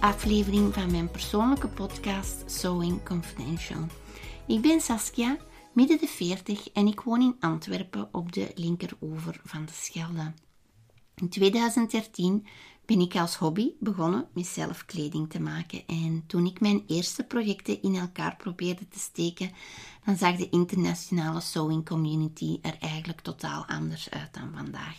aflevering van mijn persoonlijke podcast Sewing Confidential. Ik ben Saskia, midden de 40 en ik woon in Antwerpen op de linkeroever van de Schelde. In 2013 ben ik als hobby begonnen met zelf kleding te maken en toen ik mijn eerste projecten in elkaar probeerde te steken, dan zag de internationale sewing community er eigenlijk totaal anders uit dan vandaag.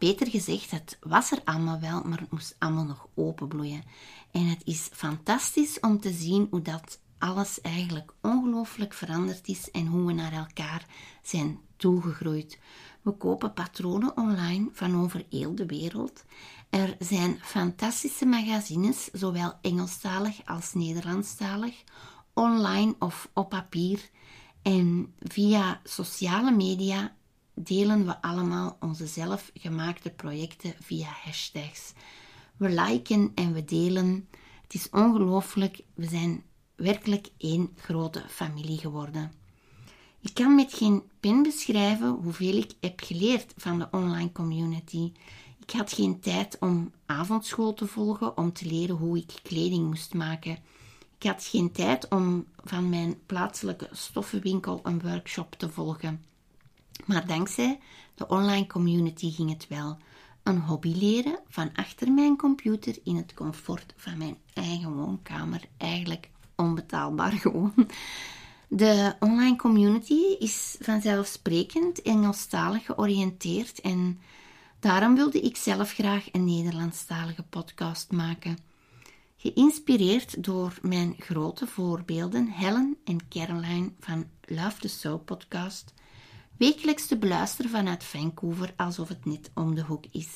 Beter gezegd, het was er allemaal wel, maar het moest allemaal nog openbloeien. En het is fantastisch om te zien hoe dat alles eigenlijk ongelooflijk veranderd is en hoe we naar elkaar zijn toegegroeid. We kopen patronen online van over heel de wereld. Er zijn fantastische magazines, zowel Engelstalig als Nederlandstalig, online of op papier. En via sociale media delen we allemaal onze zelfgemaakte projecten via hashtags. We liken en we delen. Het is ongelooflijk. We zijn werkelijk één grote familie geworden. Ik kan met geen pen beschrijven hoeveel ik heb geleerd van de online community. Ik had geen tijd om avondschool te volgen om te leren hoe ik kleding moest maken. Ik had geen tijd om van mijn plaatselijke stoffenwinkel een workshop te volgen. Maar dankzij de online community ging het wel. Een hobby leren van achter mijn computer in het comfort van mijn eigen woonkamer. Eigenlijk onbetaalbaar gewoon. De online community is vanzelfsprekend Engelstalig georiënteerd en daarom wilde ik zelf graag een Nederlandstalige podcast maken. Geïnspireerd door mijn grote voorbeelden Helen en Caroline van Love the Soul podcast, wekelijks te beluisteren vanuit Vancouver alsof het net om de hoek is.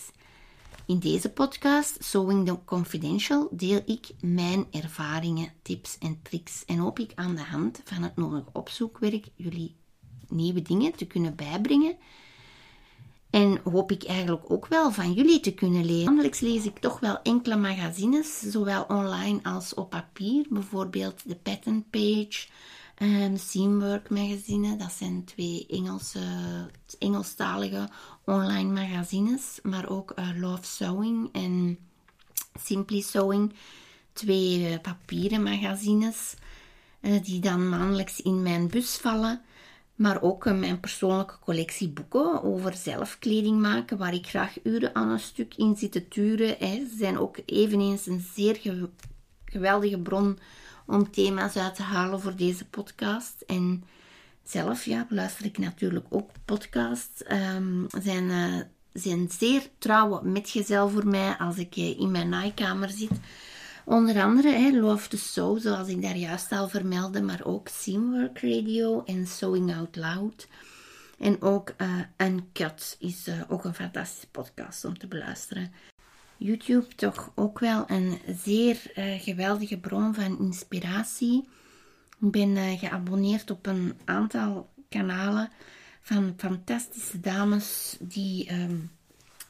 In deze podcast, Sewing the Confidential, deel ik mijn ervaringen, tips en tricks en hoop ik aan de hand van het nodige opzoekwerk jullie nieuwe dingen te kunnen bijbrengen. En hoop ik eigenlijk ook wel van jullie te kunnen leren. Anders lees ik toch wel enkele magazines, zowel online als op papier. Bijvoorbeeld de Pattern Page, um, Seamwork magazine. Dat zijn twee Engelse, Engelstalige online magazines. Maar ook uh, Love Sewing en Simply Sewing. Twee uh, papieren magazines. Uh, die dan maandelijks in mijn bus vallen. Maar ook mijn persoonlijke collectie boeken over zelfkleding maken, waar ik graag uren aan een stuk in zit te turen. Ze zijn ook eveneens een zeer geweldige bron om thema's uit te halen voor deze podcast. En zelf ja, beluister ik natuurlijk ook podcasts. Um, zijn, uh, zijn zeer trouwe metgezel voor mij als ik uh, in mijn naaikamer zit. Onder andere hè, Love the Sew, zoals ik daar juist al vermeldde, maar ook Seamwork Radio en Sewing Out Loud. En ook uh, Uncut is ook een fantastische podcast om te beluisteren. YouTube toch ook wel een zeer uh, geweldige bron van inspiratie. Ik ben uh, geabonneerd op een aantal kanalen van fantastische dames die, um,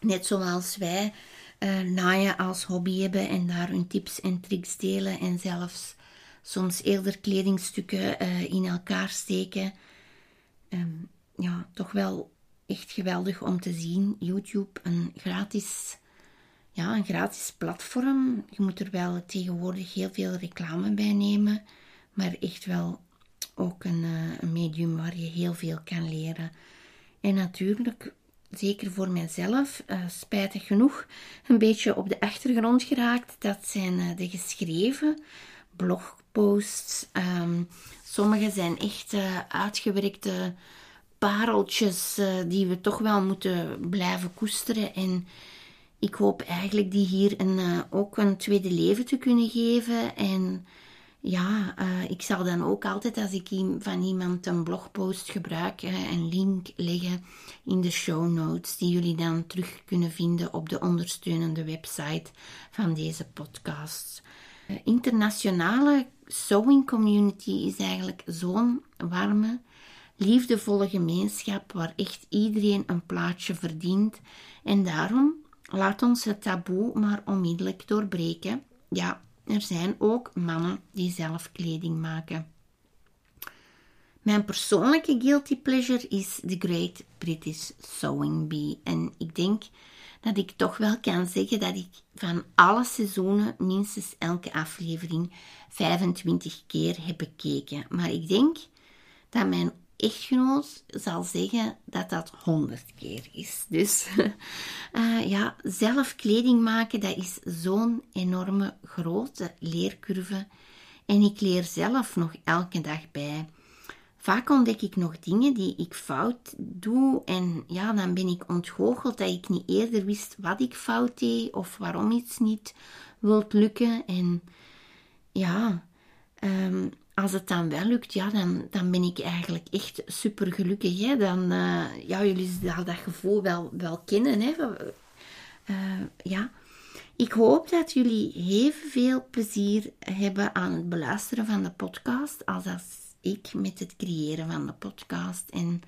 net zoals wij, uh, naaien als hobby hebben en daar hun tips en tricks delen en zelfs soms eerder kledingstukken in elkaar steken. Um, ja, toch wel echt geweldig om te zien. YouTube, een gratis ja, een gratis platform. Je moet er wel tegenwoordig heel veel reclame bij nemen, maar echt wel ook een, eh, medium waar je heel veel kan leren. En natuurlijk, zeker voor mijzelf, uh, spijtig genoeg, een beetje op de achtergrond geraakt. Dat zijn uh, de geschreven blogposts. Um, sommige zijn echt uitgewerkte pareltjes die we toch wel moeten blijven koesteren en ik hoop eigenlijk die hier een, uh, ook een tweede leven te kunnen geven. En ja, uh, ik zal dan ook altijd als ik van iemand een blogpost gebruik, uh, een link leggen in de show notes, die jullie dan terug kunnen vinden op de ondersteunende website van deze podcast. Internationale sewing community is eigenlijk zo'n warme, liefdevolle gemeenschap waar echt iedereen een plaatsje verdient. En daarom Laat ons het taboe maar onmiddellijk doorbreken. Ja, er zijn ook mannen die zelf kleding maken. Mijn persoonlijke guilty pleasure is The Great British Sewing Bee. En ik denk dat ik toch wel kan zeggen dat ik van alle seizoenen minstens elke aflevering 25 keer heb bekeken. Maar ik denk dat mijn echtgenoot zal zeggen dat dat 100 keer is. Dus uh, ja, zelf kleding maken, dat is zo'n enorme grote leercurve. En ik leer zelf nog elke dag bij. Vaak ontdek ik nog dingen die ik fout doe en ja, dan ben ik ontgoocheld dat ik niet eerder wist wat ik fout deed of waarom iets niet wilt lukken. En ja, um, als het dan wel lukt, ja, dan, dan ben ik eigenlijk echt super gelukkig. Hè? Dan, uh, ja, jullie zullen dat gevoel wel, wel kennen. Hè? Uh, ja. Ik hoop dat jullie evenveel plezier hebben aan het beluisteren van de podcast als, als ik met het creëren van de podcast. En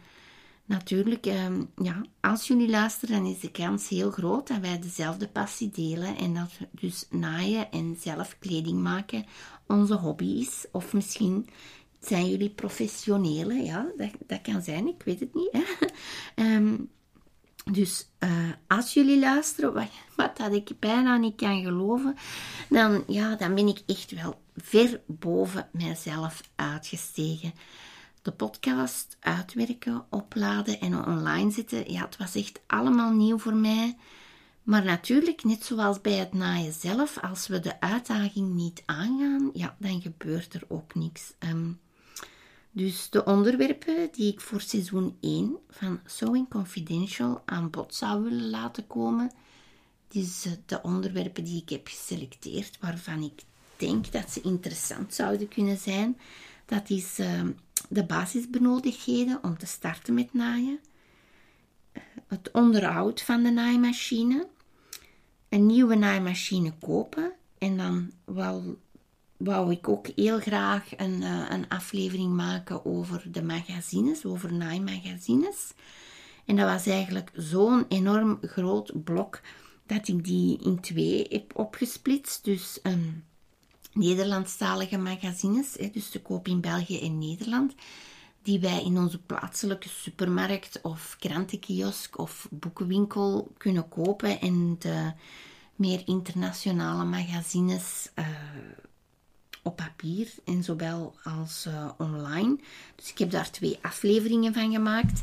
natuurlijk, uh, ja, als jullie luisteren, dan is de kans heel groot dat wij dezelfde passie delen en dat dus naaien en zelf kleding maken onze hobby is. Of misschien zijn jullie professionele, ja, dat, dat kan zijn, ik weet het niet. Hè? Ehm, dus uh, als jullie luisteren, wat, wat, dat ik bijna niet kan geloven, dan, ja, dan ben ik echt wel ver boven mijzelf uitgestegen. De podcast uitwerken, opladen en online zetten, ja, het was echt allemaal nieuw voor mij. Maar natuurlijk, net zoals bij het naaien zelf, als we de uitdaging niet aangaan, ja, dan gebeurt er ook niks. Ehm, dus de onderwerpen die ik voor seizoen 1 van Sewing Confidential aan bod zou willen laten komen, dus de onderwerpen die ik heb geselecteerd, waarvan ik denk dat ze interessant zouden kunnen zijn, dat is ehm, de basisbenodigdheden om te starten met naaien, eh, het onderhoud van de naaimachine, een nieuwe naaimachine kopen. En dan wou, wou ik ook heel graag een, uh, een aflevering maken over de magazines, over naaimagazines. En dat was eigenlijk zo'n enorm groot blok dat ik die in twee heb opgesplitst. Dus um, Nederlandstalige magazines, dus te koop in België en Nederland, die wij in onze plaatselijke supermarkt of krantenkiosk of boekenwinkel kunnen kopen. En de meer internationale magazines uh, op papier en zowel als uh, online. Dus ik heb daar twee afleveringen van gemaakt.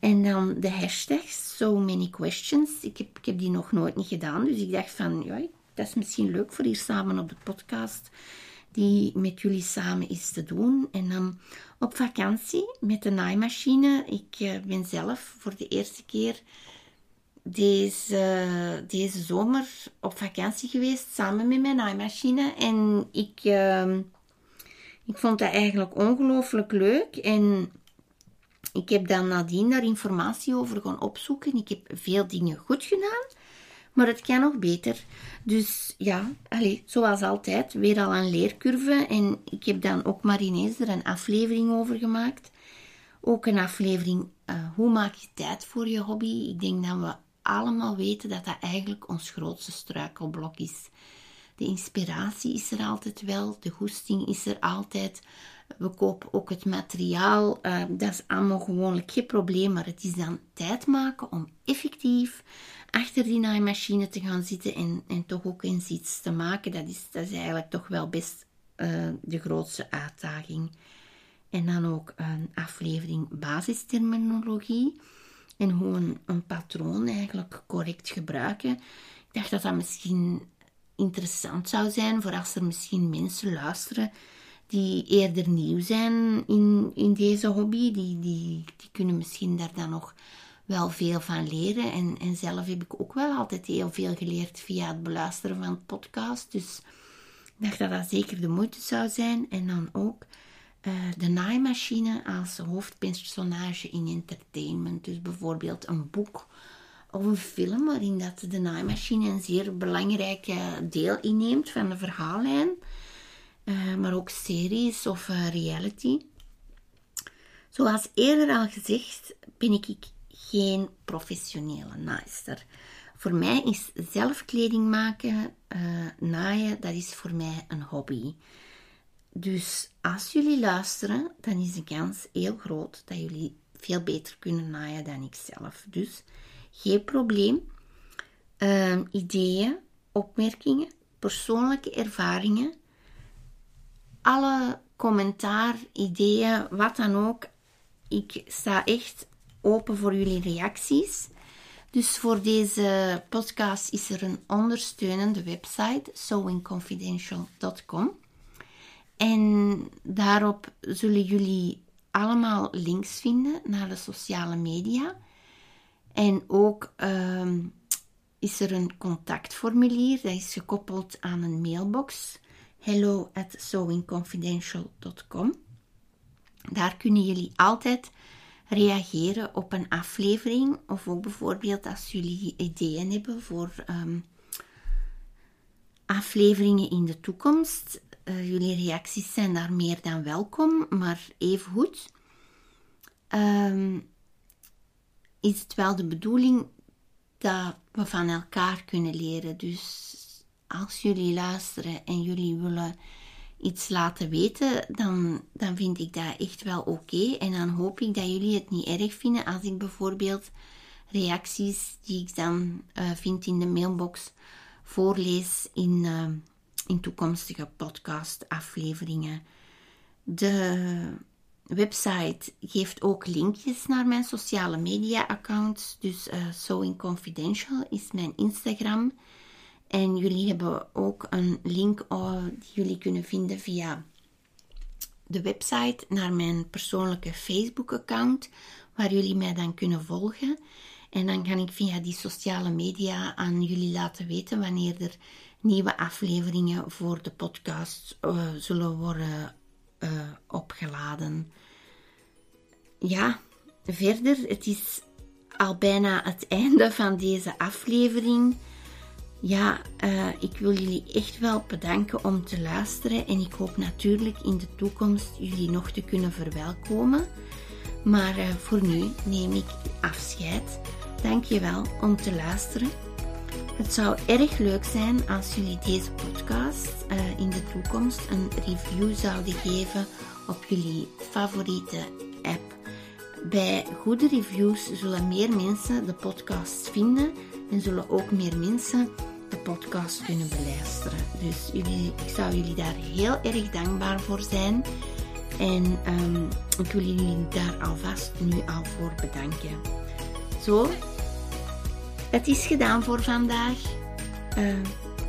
En dan de hashtags, so many questions. Ik heb, ik heb die nog nooit niet gedaan, dus ik dacht van, ja, dat is misschien leuk voor hier samen op de podcast die met jullie samen is te doen. En dan op vakantie met de naaimachine. Ik uh, ben zelf voor de eerste keer deze, deze zomer op vakantie geweest samen met mijn naaimachine. En ik, uh, ik vond dat eigenlijk ongelooflijk leuk. En ik heb dan nadien daar informatie over gaan opzoeken. Ik heb veel dingen goed gedaan. Maar het kan nog beter. Dus ja, allez, zoals altijd, weer al een leercurve. En ik heb dan ook maar er een aflevering over gemaakt. Ook een aflevering, uh, hoe maak je tijd voor je hobby? Ik denk dat we allemaal weten dat dat eigenlijk ons grootste struikelblok is. De inspiratie is er altijd wel, de goesting is er altijd. We kopen ook het materiaal, uh, dat is allemaal gewoonlijk geen probleem, maar het is dan tijd maken om effectief achter die naaimachine te gaan zitten en, en toch ook eens iets te maken. Dat is, dat is eigenlijk toch wel best uh, de grootste uitdaging. En dan ook een aflevering basisterminologie en hoe een, een patroon eigenlijk correct gebruiken. Ik dacht dat dat misschien interessant zou zijn voor als er misschien mensen luisteren die eerder nieuw zijn in, in deze hobby. Die, die, die kunnen misschien daar dan nog wel veel van leren. En, en zelf heb ik ook wel altijd heel veel geleerd via het beluisteren van het podcast. Dus ik dacht dat dat zeker de moeite zou zijn. En dan ook uh, de naaimachine als hoofdpersonage in entertainment. Dus bijvoorbeeld een boek of een film waarin dat de naaimachine een zeer belangrijk deel inneemt van de verhaallijn. Uh, maar ook series of uh, reality. Zoals eerder al gezegd, ben ik geen professionele naaister. Voor mij is zelfkleding maken, naaien, dat is voor mij een hobby. Dus als jullie luisteren, dan is de kans heel groot dat jullie veel beter kunnen naaien dan ik zelf. Dus geen probleem. ehm, ideeën, opmerkingen, persoonlijke ervaringen, alle commentaar, ideeën, wat dan ook. Ik sta echt open voor jullie reacties. Dus voor deze podcast is er een ondersteunende website, sewingconfidential.com. En daarop zullen jullie allemaal links vinden naar de sociale media. En ook ehm, is er een contactformulier, dat is gekoppeld aan een mailbox. Hello at sewingconfidential.com. Daar kunnen jullie altijd reageren op een aflevering. Of ook bijvoorbeeld als jullie ideeën hebben voor ehm, afleveringen in de toekomst. Uh, jullie reacties zijn daar meer dan welkom, maar even goed. Ehm, is het wel de bedoeling dat we van elkaar kunnen leren. Dus als jullie luisteren en jullie willen iets laten weten, dan, dan vind ik dat echt wel oké. En dan hoop ik dat jullie het niet erg vinden als ik bijvoorbeeld reacties die ik dan uh, vind in de mailbox voorlees in, uh, in toekomstige podcastafleveringen. De website geeft ook linkjes naar mijn sociale media accounts. Dus uh, Sewing Confidential is mijn Instagram. En jullie hebben ook een link uh, die jullie kunnen vinden via de website naar mijn persoonlijke Facebook-account, waar jullie mij dan kunnen volgen. En dan kan ik via die sociale media aan jullie laten weten wanneer er nieuwe afleveringen voor de podcast uh, zullen worden uh, opgeladen. Ja, verder, het is al bijna het einde van deze aflevering. Ja, uh, ik wil jullie echt wel bedanken om te luisteren en ik hoop natuurlijk in de toekomst jullie nog te kunnen verwelkomen. Maar uh, voor nu neem ik afscheid. Dank je wel om te luisteren. Het zou erg leuk zijn als jullie deze podcast uh, in de toekomst een review zouden geven op jullie favoriete app. Bij goede reviews zullen meer mensen de podcast vinden en zullen ook meer mensen de podcast kunnen beluisteren. Dus ik zou jullie daar heel erg dankbaar voor zijn. En um, ik wil jullie daar alvast nu al voor bedanken. Zo, het is gedaan voor vandaag. Uh,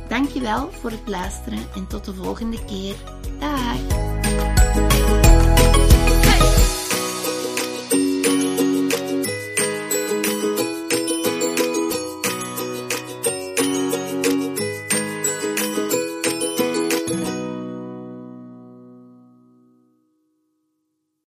dankjewel voor het luisteren en tot de volgende keer. Dag!